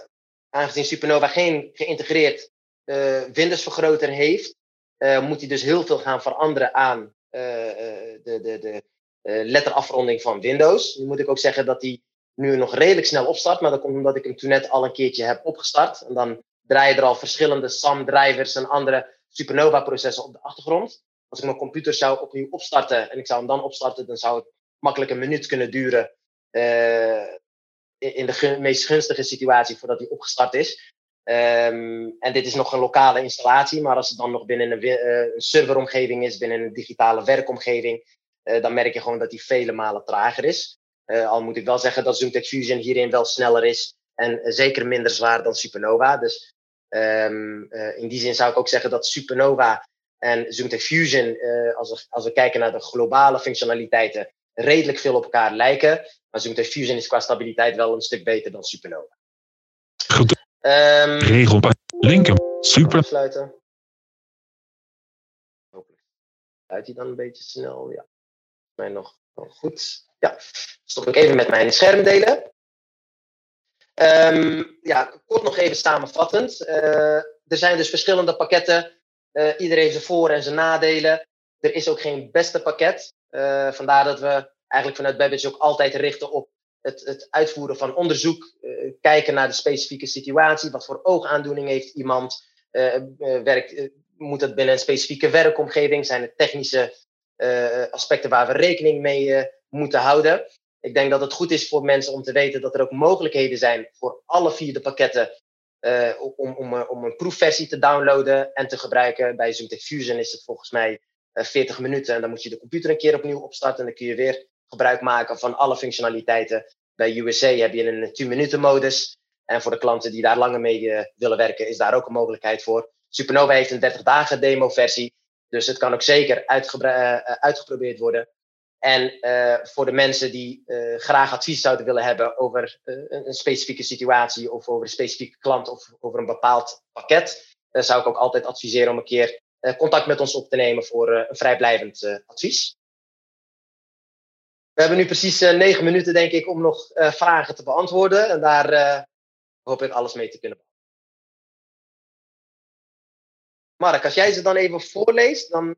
Speaker 4: aangezien Supernova geen geïntegreerd uh, Windows-vergroter heeft, moet hij dus heel veel gaan veranderen aan de, de, de letterafronding van Windows. Nu moet ik ook zeggen dat hij nu nog redelijk snel opstart, maar dat komt omdat ik hem toen net al een keertje heb opgestart. En dan draaien er al verschillende SAM-drivers en andere Supernova-processen op de achtergrond. Als ik mijn computer zou opnieuw opstarten en ik zou hem dan opstarten, dan zou het makkelijk een minuut kunnen duren in de meest gunstige situatie voordat hij opgestart is. Um, en dit is nog een lokale installatie, maar als het dan nog binnen een, een serveromgeving is, binnen een digitale werkomgeving, uh, dan merk je gewoon dat die vele malen trager is. al moet ik wel zeggen dat ZoomTech Fusion hierin wel sneller is en zeker minder zwaar dan Supernova. Dus uh, in die zin zou ik ook zeggen dat Supernova en ZoomTech Fusion, als, we, als we kijken naar de globale functionaliteiten, redelijk veel op elkaar lijken. Maar ZoomTech Fusion is qua stabiliteit wel een stuk beter dan Supernova.
Speaker 6: Goed.
Speaker 4: Um,
Speaker 6: Regel linker. Super.
Speaker 4: Afsluiten. Hopelijk sluit hij dan een beetje snel. Ja, mij nog wel goed. Ja, stop ik even met mijn scherm delen. Um, ja, kort nog even samenvattend. Uh, er zijn dus verschillende pakketten. Uh, iedereen heeft zijn voor- en zijn nadelen. Er is ook geen beste pakket. Uh, vandaar dat we eigenlijk vanuit Babbage ook altijd richten op het, het uitvoeren van onderzoek. kijken naar de specifieke situatie. Wat voor oogaandoening heeft iemand? werkt, moet het binnen een specifieke werkomgeving? Zijn het technische aspecten waar we rekening mee moeten houden? Ik denk dat het goed is voor mensen om te weten dat er ook mogelijkheden zijn voor alle vier de pakketten om, om, om een proefversie te downloaden en te gebruiken. Bij ZoomTech Fusion is het volgens mij uh, 40 minuten en dan moet je de computer een keer opnieuw opstarten en dan kun je weer gebruik maken van alle functionaliteiten. Bij USA heb je een 10 minuten modus en voor de klanten die daar langer mee uh, willen werken is daar ook een mogelijkheid voor. Supernova heeft een 30 dagen demo versie, dus het kan ook zeker uitgeprobeerd worden. En voor de mensen die graag advies zouden willen hebben over een specifieke situatie of over een specifieke klant of over een bepaald pakket, zou ik ook altijd adviseren om een keer contact met ons op te nemen voor een vrijblijvend advies. We hebben nu precies negen minuten, denk ik, om nog vragen te beantwoorden. En daar hoop ik alles mee te kunnen. Mark, als jij ze dan even voorleest, dan.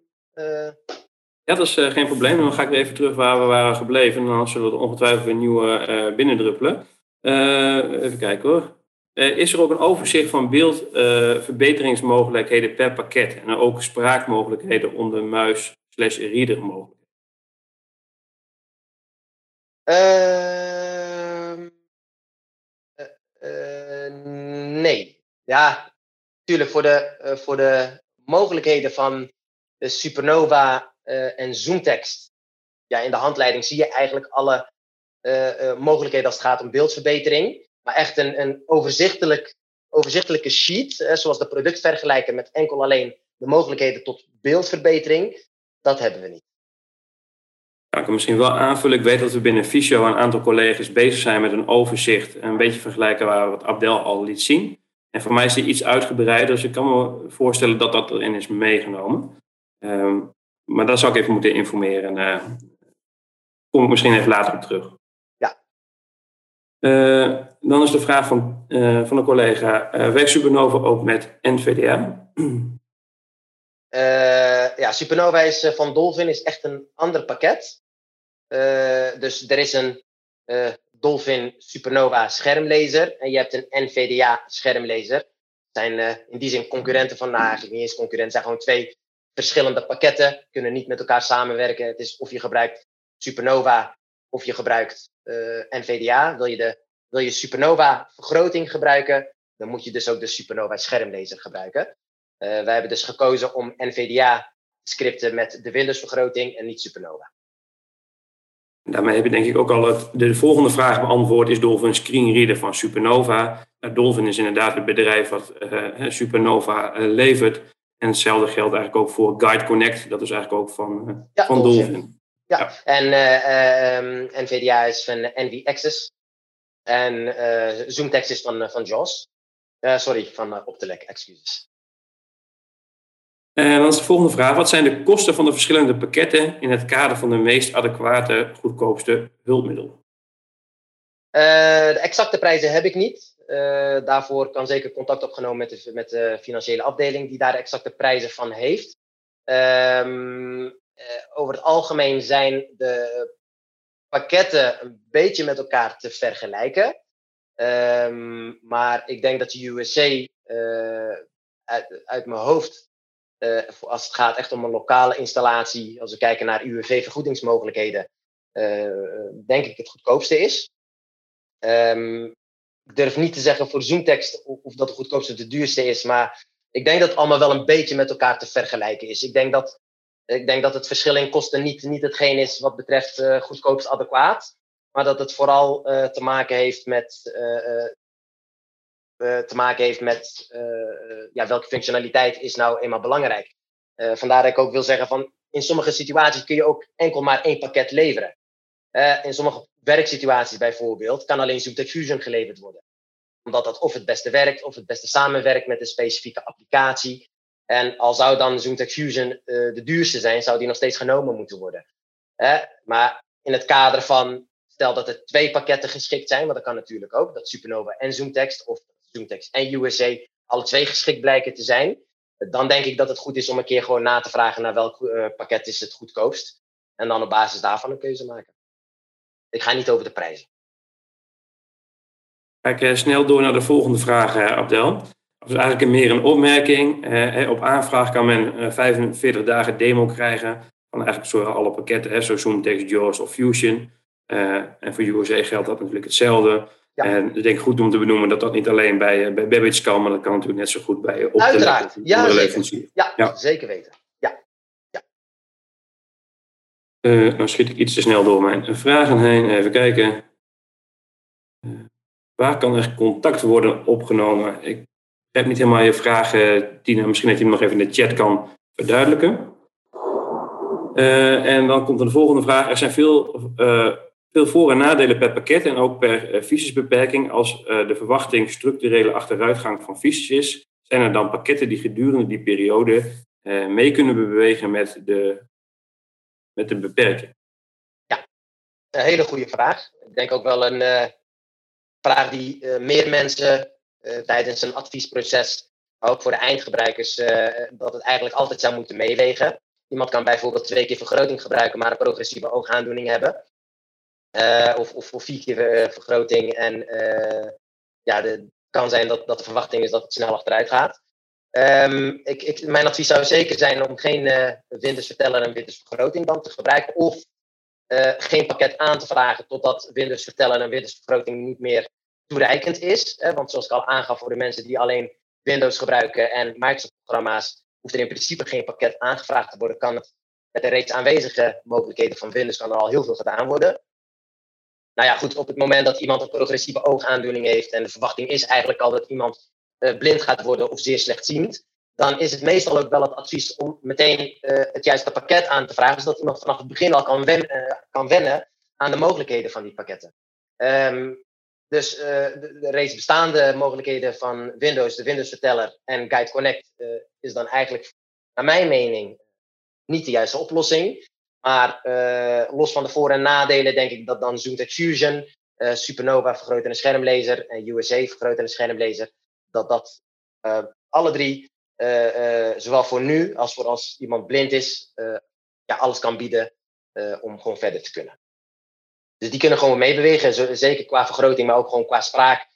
Speaker 3: Ja, dat is geen probleem. Dan ga ik weer even terug waar we waren gebleven. En dan zullen we er ongetwijfeld weer nieuwe uh, binnendruppelen. Even kijken hoor. is er ook een overzicht van beeldverbeteringsmogelijkheden per pakket? En ook spraakmogelijkheden onder muis slash reader mogelijk?
Speaker 4: Ehm, nee. Ja, natuurlijk voor de, voor de mogelijkheden van de Supernova en Zoomtext. Ja, in de handleiding zie je eigenlijk alle mogelijkheden als het gaat om beeldverbetering. Maar echt een, een overzichtelijk, overzichtelijke sheet, zoals de productvergelijker met enkel alleen de mogelijkheden tot beeldverbetering, dat hebben we niet.
Speaker 3: Ja, ik kan misschien wel aanvullen. Ik weet dat we binnen Fysio een aantal collega's bezig zijn met een overzicht. Een beetje vergelijken waar wat Abdel al liet zien. En voor mij is die iets uitgebreider, dus ik kan me voorstellen dat dat erin is meegenomen. Ehm, maar daar zou ik even moeten informeren. En uh, kom ik misschien even later op terug.
Speaker 4: Ja.
Speaker 3: Uh, dan is de vraag van, uh, van een collega: werkt Supernova ook met NVDA? <clears throat>
Speaker 4: Uh, ja, Supernova is, uh, van Dolphin is echt een ander pakket. Uh, dus er is een Dolphin Supernova schermlezer en je hebt een NVDA schermlezer. Zijn in die zin concurrenten van, nou eigenlijk niet eens zijn gewoon twee verschillende pakketten, kunnen niet met elkaar samenwerken. Het is of je gebruikt Supernova of je gebruikt NVDA. Wil je, de, wil je Supernova vergroting gebruiken, dan moet je dus ook de Supernova schermlezer gebruiken. Uh, wij hebben dus gekozen om NVDA scripten met de Windows-vergroting en niet Supernova.
Speaker 3: Daarmee heb je denk ik ook al het, de volgende vraag beantwoord. Is Dolphin screenreader van Supernova? Uh, Dolphin is inderdaad het bedrijf wat uh, Supernova levert. En hetzelfde geldt eigenlijk ook voor Guide Connect. Dat is eigenlijk ook van, ja, van Dolphin. Dolphin.
Speaker 4: Ja, ja. en um, NVDA is van NV Access. En ZoomText is van, van JAWS. sorry, van Optelec, excuses.
Speaker 3: En dan is de volgende vraag. Wat zijn de kosten van de verschillende pakketten in het kader van de meest adequate, goedkoopste hulpmiddel?
Speaker 4: Uh, de exacte prijzen heb ik niet. Uh, daarvoor kan zeker contact opgenomen met de, met de financiële afdeling die daar de exacte prijzen van heeft. Uh, over het algemeen zijn de pakketten een beetje met elkaar te vergelijken. Um, maar ik denk dat de USA uit, uit mijn hoofd uh, als het gaat echt om een lokale installatie, als we kijken naar UWV-vergoedingsmogelijkheden, uh, denk ik het goedkoopste is. Um, ik durf niet te zeggen voor Zoomtext of, dat de goedkoopste de duurste is, maar ik denk dat het allemaal wel een beetje met elkaar te vergelijken is. Ik denk dat, ik denk dat het verschil in kosten niet, niet hetgeen is wat betreft uh, goedkoopst adequaat, maar dat het vooral te maken heeft met uh, te maken heeft met uh, ja, welke functionaliteit is nou eenmaal belangrijk. Vandaar dat ik ook wil zeggen van in sommige situaties kun je ook enkel maar één pakket leveren. in sommige werksituaties bijvoorbeeld kan alleen Zoomtech Fusion geleverd worden. Omdat dat of het beste werkt of het beste samenwerkt met een specifieke applicatie. En al zou dan Zoomtech Fusion de duurste zijn, zou die nog steeds genomen moeten worden. maar in het kader van stel dat er twee pakketten geschikt zijn, want dat kan natuurlijk ook, dat Supernova en Zoomtext of Zoomtext en USA alle twee geschikt blijken te zijn, dan denk ik dat het goed is om een keer gewoon na te vragen naar welk uh, pakket is het goedkoopst. En dan op basis daarvan een keuze maken. Ik ga niet over de prijzen.
Speaker 3: Kijk uh, snel door naar de volgende vraag, uh, Abdel. Dat is eigenlijk meer een opmerking. op aanvraag kan men 45 dagen demo krijgen van eigenlijk alle pakketten, zo Zoomtext, JAWS of Fusion. en voor USA geldt dat natuurlijk hetzelfde. En ik denk goed om te benoemen dat dat niet alleen bij, eh, bij Babbage kan, maar dat kan natuurlijk net zo goed bij
Speaker 4: op Uiteraard, de, ja, zeker. Ja, ja, zeker weten. Ja. ja.
Speaker 3: Uh, dan schiet ik iets te snel door mijn vragen heen. Even kijken. Uh, waar kan er contact worden opgenomen? Ik heb niet helemaal je vragen, Tina. Misschien dat je hem nog even in de chat kan verduidelijken. Uh, en dan komt er de volgende vraag. Er zijn veel veel voor- en nadelen per pakket en ook per uh, visiesbeperking. Als uh, de verwachting structurele achteruitgang van visies is, zijn er dan pakketten die gedurende die periode uh, mee kunnen bewegen met de, met de beperking?
Speaker 4: Ja, een hele goede vraag. Ik denk ook wel een vraag die meer mensen tijdens een adviesproces, ook voor de eindgebruikers, dat het eigenlijk altijd zou moeten meewegen. Iemand kan bijvoorbeeld twee keer vergroting gebruiken, maar een progressieve oogaandoening hebben. Uh, of, of, of, vier keer uh, vergroting. En uh, ja, het kan zijn dat, dat de verwachting is dat het snel achteruit gaat. Um, ik, ik, mijn advies zou zeker zijn om geen Windows-verteller en Windows-vergroting dan te gebruiken. Of geen pakket aan te vragen totdat Windows-verteller en Windows-vergroting niet meer toereikend is. Want zoals ik al aangaf, voor de mensen die alleen Windows gebruiken en Microsoft-programma's, hoeft er in principe geen pakket aangevraagd te worden. Kan met de reeds aanwezige mogelijkheden van Windows kan er al heel veel gedaan worden. Nou ja, goed, op het moment dat iemand een progressieve oogaandoening heeft en de verwachting is eigenlijk al dat iemand uh, blind gaat worden of zeer slechtziend, dan is het meestal ook wel het advies om meteen uh, het juiste pakket aan te vragen, zodat iemand vanaf het begin al kan, uh, kan wennen aan de mogelijkheden van die pakketten. Um, dus de, de, reeds bestaande mogelijkheden van Windows, de Windows Verteller en Guide Connect, is dan eigenlijk, naar mijn mening, niet de juiste oplossing. Maar los van de voor- en nadelen denk ik dat dan ZoomText Fusion, Supernova vergrotende schermlezer en USA vergrotende schermlezer, dat dat alle drie uh, zowel voor nu als voor als iemand blind is, uh, ja, alles kan bieden om gewoon verder te kunnen. Dus die kunnen gewoon meebewegen, zeker qua vergroting, maar ook gewoon qua spraak,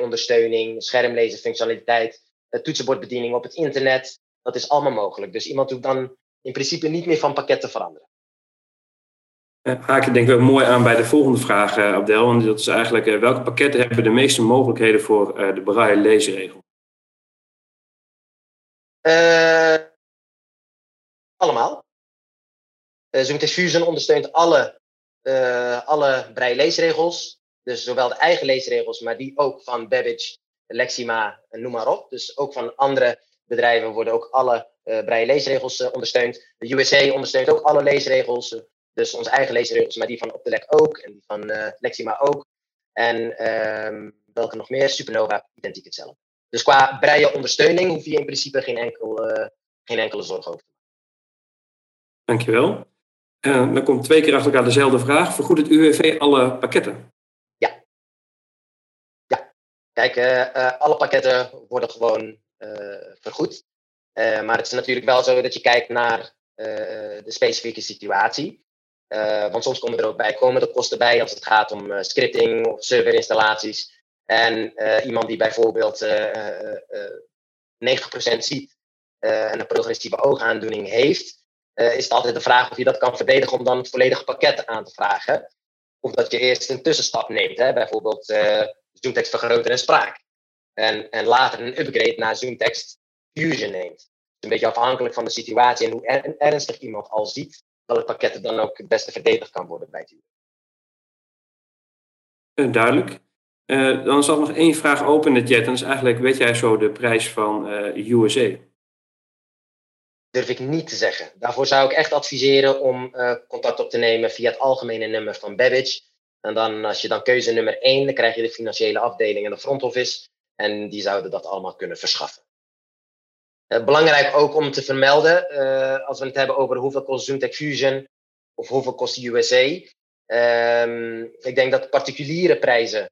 Speaker 4: ondersteuning, schermlezen, functionaliteit, toetsenbordbediening op het internet. Dat is allemaal mogelijk. Dus iemand hoeft dan in principe niet meer van pakket te veranderen.
Speaker 3: Haak je denk ik wel mooi aan bij de volgende vraag, Abdel. Want dat is eigenlijk, welke pakketten hebben de meeste mogelijkheden voor de braille leesregel?
Speaker 4: Allemaal. Uh, Fusion ondersteunt alle, uh, alle braille leesregels. Dus zowel de eigen leesregels, maar die ook van Babbage, Lexima noem maar op. Dus ook van andere bedrijven worden ook alle uh, braille leesregels ondersteund. De USA ondersteunt ook alle leesregels. Dus onze eigen leesregels, maar die van Optelec ook. En die van Lexima ook. En ehm, welke nog meer? Supernova, identiek hetzelfde. Dus qua breie ondersteuning hoef je in principe geen, enkel, uh, geen enkele zorg over te maken.
Speaker 3: Dankjewel. Uh, dan komt twee keer achter elkaar dezelfde vraag. Vergoedt het UWV alle pakketten?
Speaker 4: Ja. Ja. Kijk, uh, alle pakketten worden gewoon vergoed. maar het is natuurlijk wel zo dat je kijkt naar de specifieke situatie. Want soms komen er ook bijkomende kosten bij als het gaat om scripting of serverinstallaties. En uh, iemand die bijvoorbeeld uh, uh, 90% ziet en een progressieve oogaandoening heeft, is het altijd de vraag of je dat kan verdedigen om dan het volledige pakket aan te vragen. Of dat je eerst een tussenstap neemt, hè? bijvoorbeeld zoomtekst vergroten en spraak. En, en later een upgrade naar zoomtekst fusion neemt. Dus een beetje afhankelijk van de situatie en hoe er, ernstig iemand al ziet, dat het pakket dan ook het beste verdedigd kan worden bij het
Speaker 3: Duidelijk. Uh, dan er nog één vraag open in de chat. En dat is eigenlijk, weet jij zo de prijs van uh, USA?
Speaker 4: Durf ik niet te zeggen. Daarvoor zou ik echt adviseren om uh, contact op te nemen via het algemene nummer van Babbage. En dan, als je dan keuze nummer 1, dan krijg je de financiële afdeling en de front office. En die zouden dat allemaal kunnen verschaffen. Belangrijk ook om te vermelden, als we het hebben over hoeveel kost ZoomTech Fusion of hoeveel kost de USA. Ehm, ik denk dat particuliere prijzen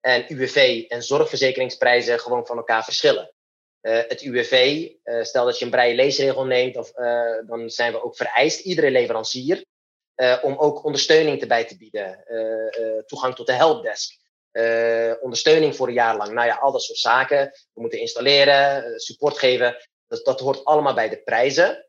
Speaker 4: en UWV en zorgverzekeringsprijzen gewoon van elkaar verschillen. Uh, het UWV, eh, stel dat je een breie leesregel neemt, of, dan zijn we ook vereist, iedere leverancier, om ook ondersteuning erbij te bieden. toegang tot de helpdesk, ondersteuning voor een jaar lang. Nou ja, al dat soort zaken. We moeten installeren, support geven. Dat, dat hoort allemaal bij de prijzen.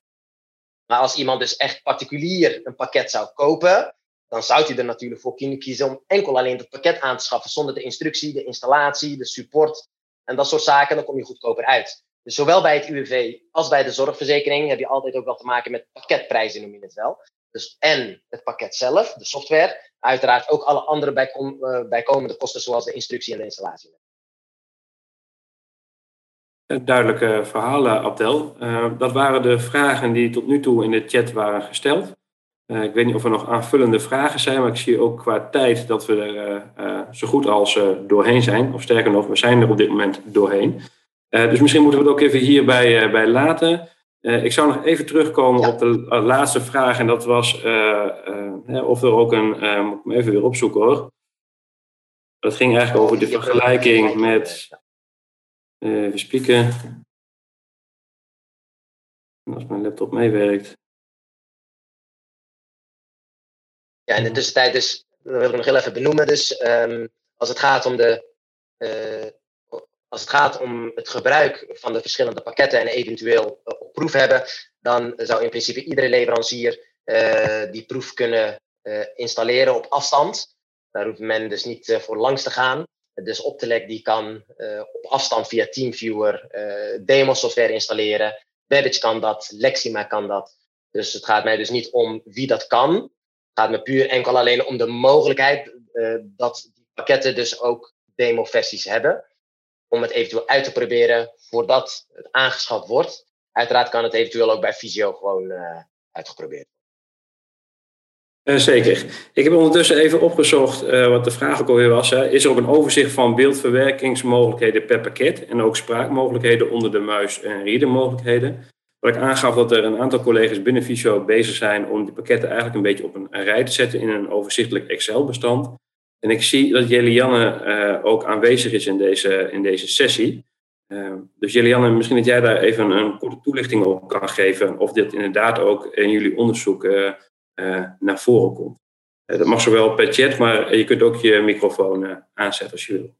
Speaker 4: Maar als iemand dus echt particulier een pakket zou kopen, dan zou je er natuurlijk voor kunnen kiezen om enkel alleen het pakket aan te schaffen zonder de instructie, de installatie, de support en dat soort zaken. Dan kom je goedkoper uit. Dus zowel bij het UWV als bij de zorgverzekering heb je altijd ook wel te maken met pakketprijzen, noem je het wel. Dus en het pakket zelf, de software, uiteraard ook alle andere uh, bijkomende kosten zoals de instructie en de installatie.
Speaker 3: Duidelijke verhalen, Abdel. Uh, dat waren de vragen die tot nu toe in de chat waren gesteld. Uh, ik weet niet of er nog aanvullende vragen zijn, maar ik zie ook qua tijd dat we er uh, zo goed als doorheen zijn. Of sterker nog, we zijn er op dit moment doorheen. dus misschien moeten we het ook even hierbij bij laten. ik zou nog even terugkomen ja. op de laatste vraag. En dat was of er ook een. moet ik hem even weer opzoeken hoor. Dat ging eigenlijk over de vergelijking met. Even spieken. Als mijn laptop meewerkt.
Speaker 4: Ja, in de tussentijd dus, dat wil ik nog heel even benoemen, dus um, als het gaat om de uh, als het gaat om het gebruik van de verschillende pakketten en eventueel uh, op proef hebben, dan zou in principe iedere leverancier uh, die proef kunnen installeren op afstand. Daar hoeft men dus niet voor langs te gaan. Dus Optelec die kan op afstand via TeamViewer demo software installeren. Babbage kan dat, Lexima kan dat. Dus het gaat mij dus niet om wie dat kan. Het gaat me puur enkel alleen om de mogelijkheid dat die pakketten dus ook demo-versies hebben. Om het eventueel uit te proberen voordat het aangeschaft wordt. Uiteraard kan het eventueel ook bij Visio gewoon uitgeprobeerd
Speaker 3: uh, zeker. Ik heb ondertussen even opgezocht uh, wat de vraag ook alweer was. Hè. Is er ook een overzicht van beeldverwerkingsmogelijkheden per pakket en ook spraakmogelijkheden onder de muis en readermogelijkheden? Wat ik aangaf dat er een aantal collega's binnen Visio bezig zijn om die pakketten eigenlijk een beetje op een rij te zetten in een overzichtelijk Excel-bestand. En ik zie dat Jelianne uh, ook aanwezig is in deze, in deze sessie. dus Jelianne, misschien dat jij daar even een korte toelichting op kan geven. Of dit inderdaad ook in jullie onderzoek naar voren komt. Uh, dat mag zowel per chat, maar je kunt ook je microfoon uh, aanzetten als je wil.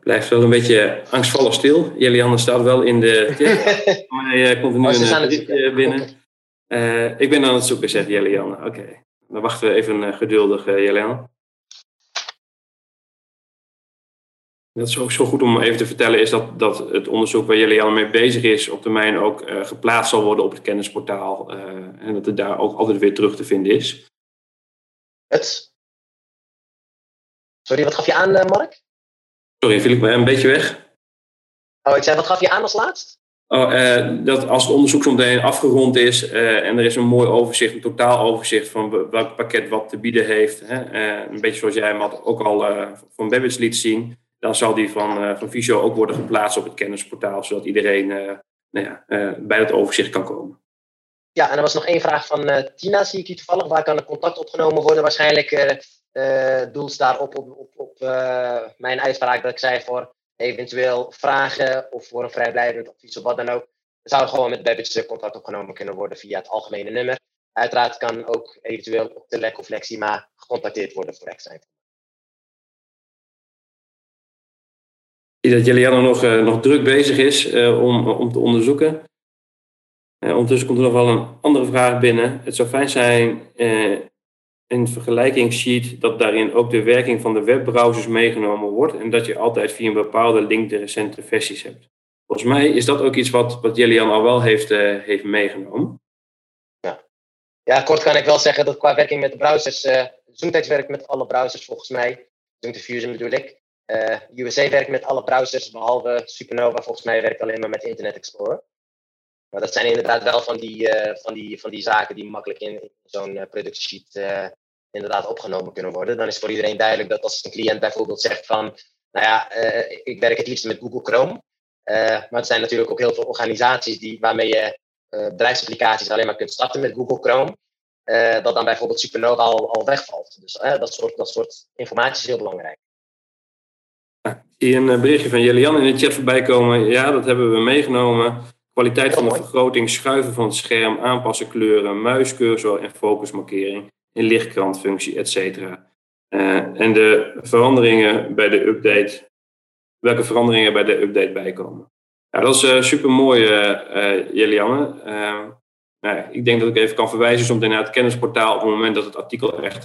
Speaker 3: Blijft wel een beetje angstvallig stil. Jelianne staat wel in de chat, <laughs> maar komt er nu oh, een binnen. ik ben aan het zoeken, zegt Jelianne. Oké, okay. dan wachten we even geduldig, Jelianne. Dat is ook zo goed om even te vertellen, is dat, dat het onderzoek waar jullie al mee bezig is, op termijn ook uh, geplaatst zal worden op het kennisportaal. Uh, en dat het daar ook altijd weer terug te vinden is.
Speaker 4: Het. Sorry, wat gaf je aan, uh, Mark?
Speaker 3: Sorry, viel ik me een beetje weg?
Speaker 4: Oh, ik zei, wat gaf je aan als laatst?
Speaker 3: Oh, dat als het onderzoek zo meteen afgerond is en er is een mooi overzicht, een totaal overzicht van welk pakket wat te bieden heeft. Hè, een beetje zoals jij hem ook al van Babbage liet zien dan zal die van, uh, van Visio ook worden geplaatst op het kennisportaal, zodat iedereen uh, nou ja, uh, bij dat overzicht kan komen.
Speaker 4: Ja, en er was nog één vraag van Tina, zie ik hier toevallig. Waar kan er contact opgenomen worden? Waarschijnlijk doels daarop op, op, op mijn uitspraak dat ik zei voor eventueel vragen of voor een vrijblijvend advies of wat dan ook. Zou gewoon met Babbage contact opgenomen kunnen worden via het algemene nummer. Uiteraard kan ook eventueel op de LEC of Lexima gecontacteerd worden voor extra
Speaker 3: dat Juliana nog, uh, nog druk bezig is uh, om, om te onderzoeken. Ondertussen komt er nog wel een andere vraag binnen. Het zou fijn zijn in het vergelijkingssheet dat daarin ook de werking van de webbrowsers meegenomen wordt en dat je altijd via een bepaalde link de recente versies hebt. Volgens mij is dat ook iets wat, wat Jelian al wel heeft, heeft meegenomen.
Speaker 4: Ja. ja, kort kan ik wel zeggen dat qua werking met de browsers, uh, Zoomtext werkt met alle browsers volgens mij. Zoom bedoel ik. Uh, eh, USA werkt met alle browsers, behalve Supernova. Volgens mij werkt alleen maar met Internet Explorer. Maar dat zijn inderdaad wel van die, uh, van die, van die zaken die makkelijk in, zo'n uh, productiesheet inderdaad opgenomen kunnen worden. Dan is voor iedereen duidelijk dat als een cliënt bijvoorbeeld zegt van, nou ja, ik werk het liefst met Google Chrome. maar er zijn natuurlijk ook heel veel organisaties die, waarmee je bedrijfsapplicaties alleen maar kunt starten met Google Chrome. dat dan bijvoorbeeld Supernova al, al wegvalt. Dus dat, soort, dat soort informatie is heel belangrijk
Speaker 3: zie een eh, berichtje van Jelian in de chat voorbij komen. Ja, dat hebben we meegenomen. Kwaliteit van de vergroting, schuiven van het scherm, aanpassen kleuren, muiscursor en focusmarkering, in lichtkrantfunctie, etc. Uh, eh, en de veranderingen bij de update, welke veranderingen bij de update bijkomen. Ja, dat is uh, super mooi, Jelianne. Nou, ik denk dat ik even kan verwijzen zometeen naar het kennisportaal op het moment dat het artikel echt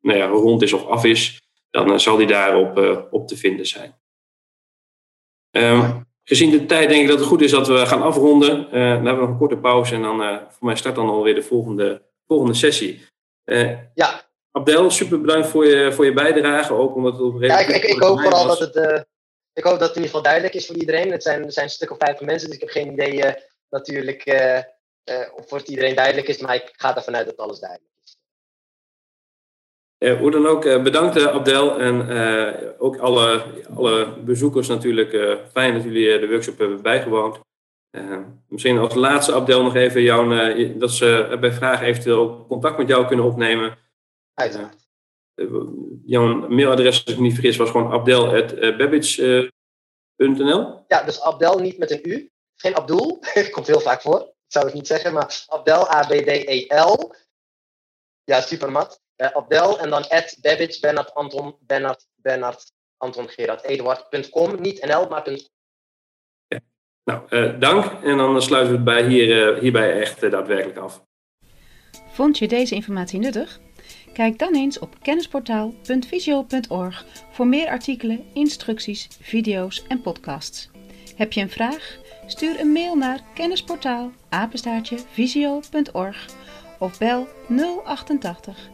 Speaker 3: nou ja, rond is of af is. Dan zal die daarop op te vinden zijn. Um, gezien de tijd denk ik dat het goed is dat we gaan afronden. Uh, dan hebben we nog een korte pauze en dan uh, voor mij start dan alweer de volgende, volgende sessie. Uh, ja. Abdel, super bedankt voor je, voor je bijdrage. Ook omdat het op
Speaker 4: ja, ik, ik, ik hoop vooral dat het, ik hoop dat het in ieder geval duidelijk is voor iedereen. Het zijn, er zijn een stuk of vijftig mensen, dus ik heb geen idee natuurlijk of voor het iedereen duidelijk is. Maar ik ga ervan uit dat alles duidelijk is.
Speaker 3: Uh, hoe dan ook, uh, bedankt uh, Abdel en ook alle, alle bezoekers natuurlijk. fijn dat jullie de workshop hebben bijgewoond. misschien als laatste Abdel nog even jou, dat ze bij vragen eventueel contact met jou kunnen opnemen.
Speaker 4: Uiteraard.
Speaker 3: jouw mailadres, als ik niet vergis, was gewoon abdel.babbage.nl?
Speaker 4: ja, dus Abdel niet met een U. Geen Abdul, <laughs> komt heel vaak voor. Ik zou het niet zeggen, maar Abdel, A-B-D-E-L. Ja, supermat uh, Abdel en dan at Babbage, Bernard, Anton, Bernard, Bernard, Anton, Gerard, Eduard.com. Niet NL, maar
Speaker 3: Nou, uh, dank. En dan sluiten we het bij hier, uh, hierbij echt uh, daadwerkelijk af.
Speaker 2: Vond je deze informatie nuttig? Kijk dan eens op kennisportaal.visio.org voor meer artikelen, instructies, video's en podcasts. Heb je een vraag? Stuur een mail naar kennisportaal of bel 088